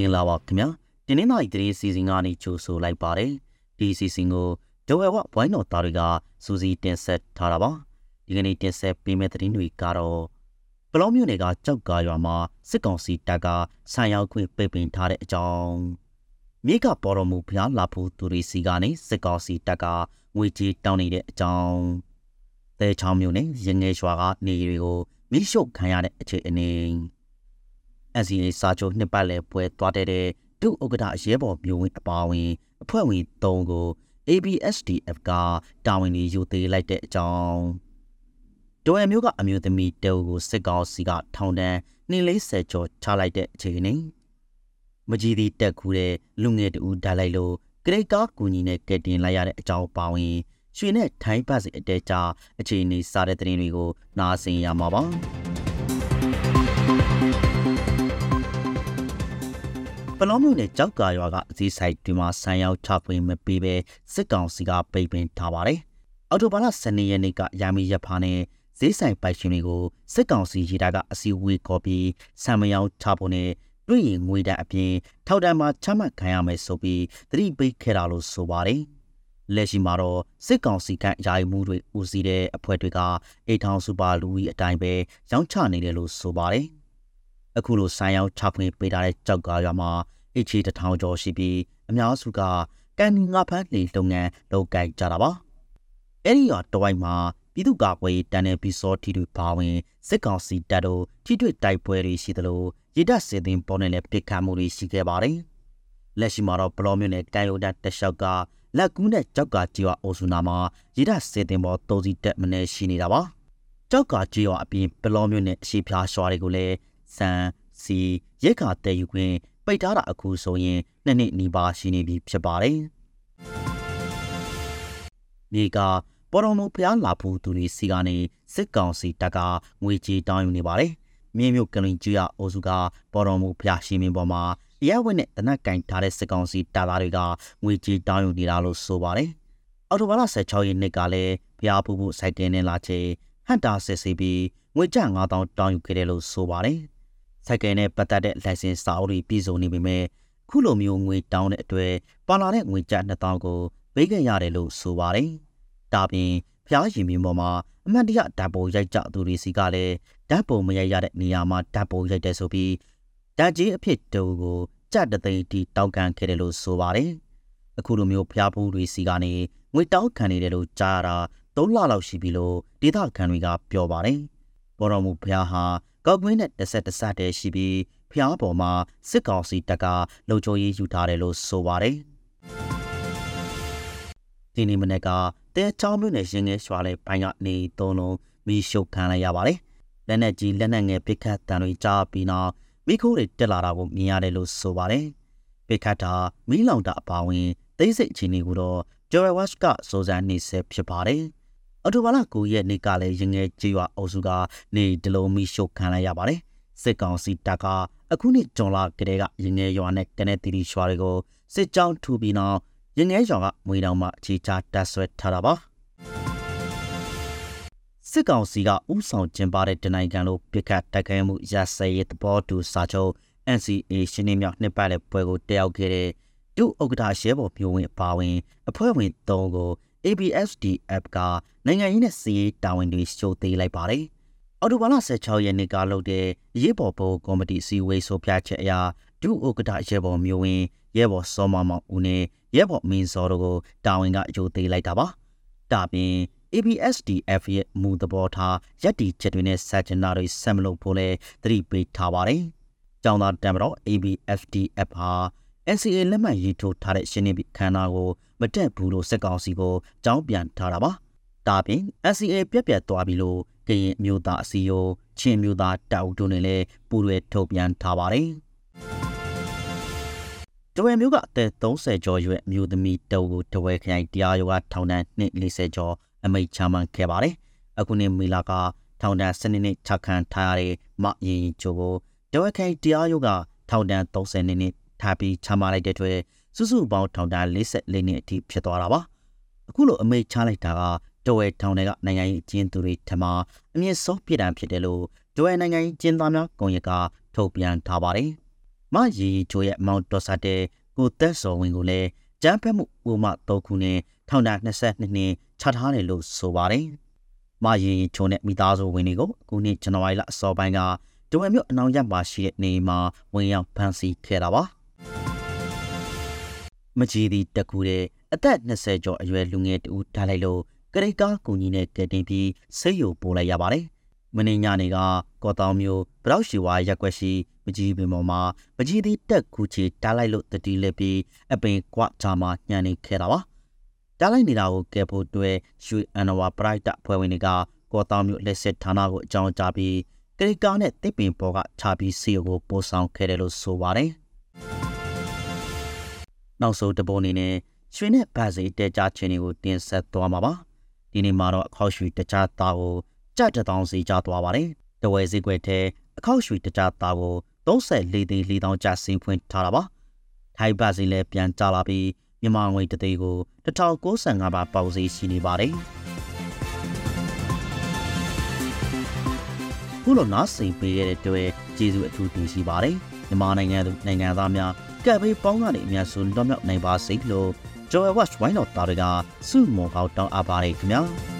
င်္ဂလာပါခင်ဗျာဒီနေ့နိုင်သတင်းစီစဉ်ကနေကြိုဆိုလိုက်ပါတယ်ဒီစီစဉ်ကိုဒဝဲဝဝိုင်းတော်သားတွေကစူးစီးတင်ဆက်ထားတာပါဒီကနေ့တင်ဆက်ပေးမယ့်သတင်းတွေကတော့ပလောမျိုးနယ်ကကြောက်ကာရွာမှာစစ်ကောင်စီတပ်ကဆန်ရောက်ခွင့်ပိတ်ပင်ထားတဲ့အကြောင်းမြေကပေါ်တော်မူဖျားလာဖို့သူတွေစီကနေစစ်ကောင်စီတပ်ကငွေကြေးတောင်းနေတဲ့အကြောင်းသဲချောင်းမျိုးနဲ့ရငယ်ရွာကနေတွေကိုမိရှုပ်ခံရတဲ့အခြေအနေ NCA စာချုပ်နှစ်ပတ်လည်ပွဲသွားတဲ့ဒုဥက္ကဋ္ဌရဲဘော်မျိုးဝင်းအပါအဝင်အဖွဲ့ဝင်၃ကို ABSDF ကတာဝန်တွေယူသေးလိုက်တဲ့အကြောင်းဒေါ်ရမျိုးကအမျိုးသမီးတဲကိုစစ်ကောင်စီကထောင်ဒဏ်240ကျော်ချလိုက်တဲ့အခြေအနေမကြီးသည့်တက်ခူးတဲ့လူငယ်တူဓာတ်လိုက်လို့ဂရိတ်ကားကူညီနဲ့ကက်တင်လိုက်ရတဲ့အကြောင်းပါဝင်ရွှေနဲ့ထိုင်းပတ်စီအတဲကြအခြေအနေစားတဲ့သတင်းတွေကိုနားဆင်ရမှာပါ ပလောမျိုးနဲ့ကြောက်ကာရွာကအစည်းဆိုင်ဒီမှာဆန်ရောက်ချပွင့်မပေးပဲစစ်ကောင်စီကပိတ်ပင်ထားပါတယ်။အော်တိုဘာလ12ရက်နေ့ကရာမီရဖာနဲ့ဈေးဆိုင်ပိုက်ရှင်တွေကိုစစ်ကောင်စီရေးတာကအစည်းအဝေးခေါ်ပြီးဆံမယောင်ချဖို့နဲ့တွေ့ရင်ငွေတန်းအပြင်ထောက်တန်းမှာချမှတ်ခံရမယ်ဆိုပြီးသတိပေးခဲ့တာလို့ဆိုပါတယ်။လက်ရှိမှာတော့စစ်ကောင်စီကယာယီမှုတွေဦးစီးတဲ့အဖွဲ့တွေကအိထောင်စူပါလူကြီးအတိုင်းပဲရောင်းချနေတယ်လို့ဆိုပါတယ်။ အခုလိုဆိုင်းရောက်ချဖွင့်ပေးထားတဲ့ကြောက်ကားရွာမှာအချီတထောင်ကျော်ရှိပြီးအများစုကကန်နီငါဖန်းနေလုပ်ငန်းလုပ်ကိုင်ကြတာပါအဲ့ဒီရွာတဝိုက်မှာပြည်သူ့ကာကွယ်တန်တဲ့ပြီးစောထီတူပါဝင်စစ်ကောင်စီတပ်တို့ထိတွေ့တိုက်ပွဲတွေရှိသလိုရစ်တပ်စစ်သည်ပေါ်နဲ့လည်းပစ်ခတ်မှုတွေရှိခဲ့ပါတယ်လက်ရှိမှာတော့ဘလော့မြို့နယ်ကန်ယိုဒတ်တလျှောက်ကလက်ကူးနဲ့ကြောက်ကာကြီးဝအိုဆူနာမှာရစ်တပ်စစ်သည်ပေါ်သုံးစီတက်မနေရှိနေတာပါကြောက်ကာကြီးဝအပြင်ဘလော့မြို့နယ်အရှိဖျားရွာတွေကိုလည်း စံစီရိတ်ခါတည်ယူခွင့်ပိတ်ထားတာအခုဆိုရင်နှစ်နှစ်နီးပါးရှိနေပြီဖြစ်ပါတယ်။မြေကပေါ်တော်မူဖျားလာဖို့သူတွေစီကနေစစ်ကောင်စီတပ်ကငွေကြေးတောင်းယူနေပါတယ်။မြေမြို့ကလင်ကျွရအိုစုကပေါ်တော်မူဖျားရှိမင်းပေါ်မှာရဲဝက်နဲ့တနက်ကင်ထားတဲ့စစ်ကောင်စီတပ်သားတွေကငွေကြေးတောင်းယူနေတာလို့ဆိုပါတယ်။အော်တိုဘာလ16ရက်နေ့ကလည်းဖျားဖူးဖို့စိုက်တင်နေလာချေဟန်တာစစ်စီပြီးငွေကျ9000တောင်းယူခဲ့တယ်လို့ဆိုပါတယ်။ စိုက်ကယ်နဲ့ပတ်သက်တဲ့လိုင်စင်စာအုပ်တွေပြည်စုံနေပေမဲ့ခုလိုမျိုးငွေတောင်းတဲ့အတွက်ပါလာတဲ့ငွေကျ2000ကိုပေးခဲ့ရတယ်လို့ဆိုပါတယ်။ဒါပြင်ဖျားရင်မြင်ပေါ်မှာအမှန်တရဓာတ်ပုံရိုက်ကြသူတွေစီကလည်းဓာတ်ပုံမရိုက်ရတဲ့နေရာမှာဓာတ်ပုံရိုက်တယ်ဆိုပြီးဓာတ်ကြီးအဖြစ်တူကိုကြတသိန်းတီတောက်ကန်ခဲ့တယ်လို့ဆိုပါတယ်။အခုလိုမျိုးဖျားဖူးတွေစီကနေငွေတောက်ခံနေတယ်လို့ကြားရတာ၃လလောက်ရှိပြီလို့ဒေသခံတွေကပြောပါတယ်။ ပေါ်တော်မူဖျားဟာကောက်ကွင်းနဲ့တစ်ဆက်တစ်ဆက်တည်းရှိပြီးဖျားပေါ်မှာစစ်ကောင်စီတပ်ကလုံခြုံရေးယူထားတယ်လို့ဆိုပါတယ်။ဒီနေ့မနေ့ကတဲချောင်းမြို့နယ်ရင်ငယ်ရွာလဲဘိုင်းကနေသုံးလုံးမီးရှို့ခံလိုက်ရပါတယ်။လက်နက်ကြီးလက်နက်ငယ်ပစ်ခတ်တံတွေကြားပြီးနောက်မိခိုးတွေတက်လာတာကိုမြင်ရတယ်လို့ဆိုပါတယ်။ပစ်ခတ်တာမီးလောင်တာအပါဝင်သိစိတ်အခြေအနေကိုတော့ Joy Watch ကစိုးစမ်းနေဆက်ဖြစ်ပါတယ်။ အော်တိုဘာလ9ရက်နေ့ကလည်းရင်ငယ်ကြေးရွာအုပ်စုကနေဒလုံးမီရှို့ခံလိုက်ရပါတယ်စစ်ကောင်စီတပ်ကအခုနှစ်ဂျွန်လကတည်းကရင်ငယ်ရွာနဲ့ကနဲ့တီတီရွာတွေကိုစစ်ကြောင်းထူပြီးနောက်ရင်ငယ်ရွာကမွေတောင်မှအခြေချတပ်ဆွဲထားတာပါစစ်ကောင်စီကဥဆောင်ကျင်းပတဲ့တနိုင်ငံလုံးပြစ်ခတ်တိုက်ခိုက်မှုရစဲရေးသဘောတူစာချုပ် NCA ရှင်းနေမြောက်နှစ်ပတ်လည်ပွဲကိုတက်ရောက်ခဲ့တဲ့ဒုဥက္ကဋ္ဌရဲဘော်မျိုးဝင်အပါဝင်အဖွဲ့ဝင်၃ကို ABSDF ကနိုင်ငံရေးနဲ့စီးရေးတာဝန်တွေရှို့သေးလိုက်ပါတယ်။အော်တိုဘာလ16ရက်နေ့ကလုပ်တဲ့ရေးပေါ်ဘုတ်ကော်မတီစီဝေးဆိုပြချက်အရဒုဥက္ကဋ္ဌရဲဘော်မျိုးဝင်းရဲဘော်စောမမောင်ဦးနဲ့ရဲဘော်မင်းစောတို့ကိုတာဝန်ကအကျိုးသေးလိုက်တာပါ။ဒါပြင် ABSDF ရဲ့မူသဘောထားရက်တီချက်တွေနဲ့စာချနာတွေဆက်မလုပ်ဖို့လဲသတိပေးထားပါတယ်။ကျောင်းသားတံမတော် ABSDF ဟာ NCA လက်မှတ်ရေးထိုးထားတဲ့ရှင်းနေပြီခန္ဓာကို မတက်ဘူးလို့စက်ကောင်စီကိုကြောင်းပြန်ထားတာပါ။ဒါပြင် NCA ပြက်ပြက်သွားပြီလို့ကရင်မျိုးသားအစည်းအရုံးချင်းမျိုးသားတောက်တို့နဲ့လည်းပူးရဲထုတ်ပြန်ထားပါတယ်။တဝဲမျိုးကအသက်30ကျော်ရွယ်မျိုးသမီးတောက်ကိုတဝဲခရိုင်တရားရုံးကထောင်ဒဏ်240ကျော်အမိန့်ချမှတ်ခဲ့ပါတယ်။အခုနှစ်မေလကထောင်ဒဏ်7နှစ်ချခံထားရတဲ့မရင်ချိုကိုတဝဲခရိုင်တရားရုံးကထောင်ဒဏ်30နှစ်ထားပြီးချမှတ်လိုက်တဲ့အတွက် စုစုပေါင်းထောင်ဒဏ်44နှစ်အထိဖြစ်သွားတာပါအခုလိုအမိန့်ချလိုက်တာကတဝဲထောင်တွေကနိုင်ငံရေးအကျဉ်းသူတွေထမအမြင့်ဆုံးပြည်တံဖြစ်တယ်လို့တဝဲနိုင်ငံရေးကျင်းသားများကွန်ရက်ကထုတ်ပြန်ထားပါတယ်မရီချိုရဲ့မောင်တော်စာတဲ့ကိုသက်စော်ဝင်ကိုလည်းကျန်းဖက်မှုဥပမာ၃ခုနဲ့ထောင်ဒဏ်22နှစ်ချထားတယ်လို့ဆိုပါတယ်။မရီချိုနဲ့မိသားစုဝင်တွေကိုအခုနှစ်ဇန်နဝါရီလအစောပိုင်းကတဝဲမြို့အနောက်ရပ်မှာရှိတဲ့နေအိမ်မှာဝင်ရောက်ဖမ်းဆီးခဲ့တာပါ။ မကြီးသည့်တကူတဲ့အသက်20ကျော်အရွယ်လူငယ်တူထားလိုက်လို့ကရိတ်ကားကူညီနဲ့ကယ်တင်ပြီးဆေးရုံပို့လိုက်ရပါတယ်။မင်းညနေကကော်တောင်မျိုးဗရောက်ရှိဝါရက်ွက်ရှိမကြီးပင်ပေါ်မှာမကြီးသည့်တက်ကူချီတားလိုက်လို့တတိလက်ပြီးအပင်ကွချာမှာညံနေခဲ့တာပါ။တားလိုက်နေတာကိုကယ်ဖို့အတွက်ရွှေအန်နဝါပရိုက်တာဖွဲ့ဝင်တွေကကော်တောင်မျိုးလက်စစ်ဌာနကိုအကြောင်းကြားပြီးကရိတ်ကားနဲ့တစ်ပင်ပေါ်ကခြာပြီးဆေးရုံကိုပို့ဆောင်ခဲ့တယ်လို့ဆိုပါတယ်။ နောက်ဆုံးတပုံအနေနဲ့ရွှေနဲ့ဗတ်စီတဲကြချင်းတွေကိုတင်ဆက်သွားမှာပါ။ဒီနေ့မှာတော့အခောက်ရွှေတကြားသားကိုကြက်တထောင်စီကြားသွားပါတယ်။တဝဲစည်းကွက်ထဲအခောက်ရွှေတကြားသားကို34သိန်း4တောင်ကျဆင်းဖွင့်ထားတာပါ။ထိုင်ဗတ်စီလည်းပြန်ကြလာပြီးမြန်မာငွေတစ်သိန်းကို1095ပါပေါက်စီရှိနေပါတယ်။ခုလိုနားဆင်ပေးခဲ့တဲ့အတွက်ကျေးဇူးအထူးတင်ရှိပါတယ်။မြန်မာနိုင်ငံသူနိုင်ငံသားများ ကပ်ဘေးပေါင်းကနေအများဆုံးလွတ်မြောက်နိုင်ပါစေလို့ Joel Watch ဝိုင်းတော်သားတွေကစုမုံကောက်တောင်းအပ်ပါတယ်ခင်ဗျာ။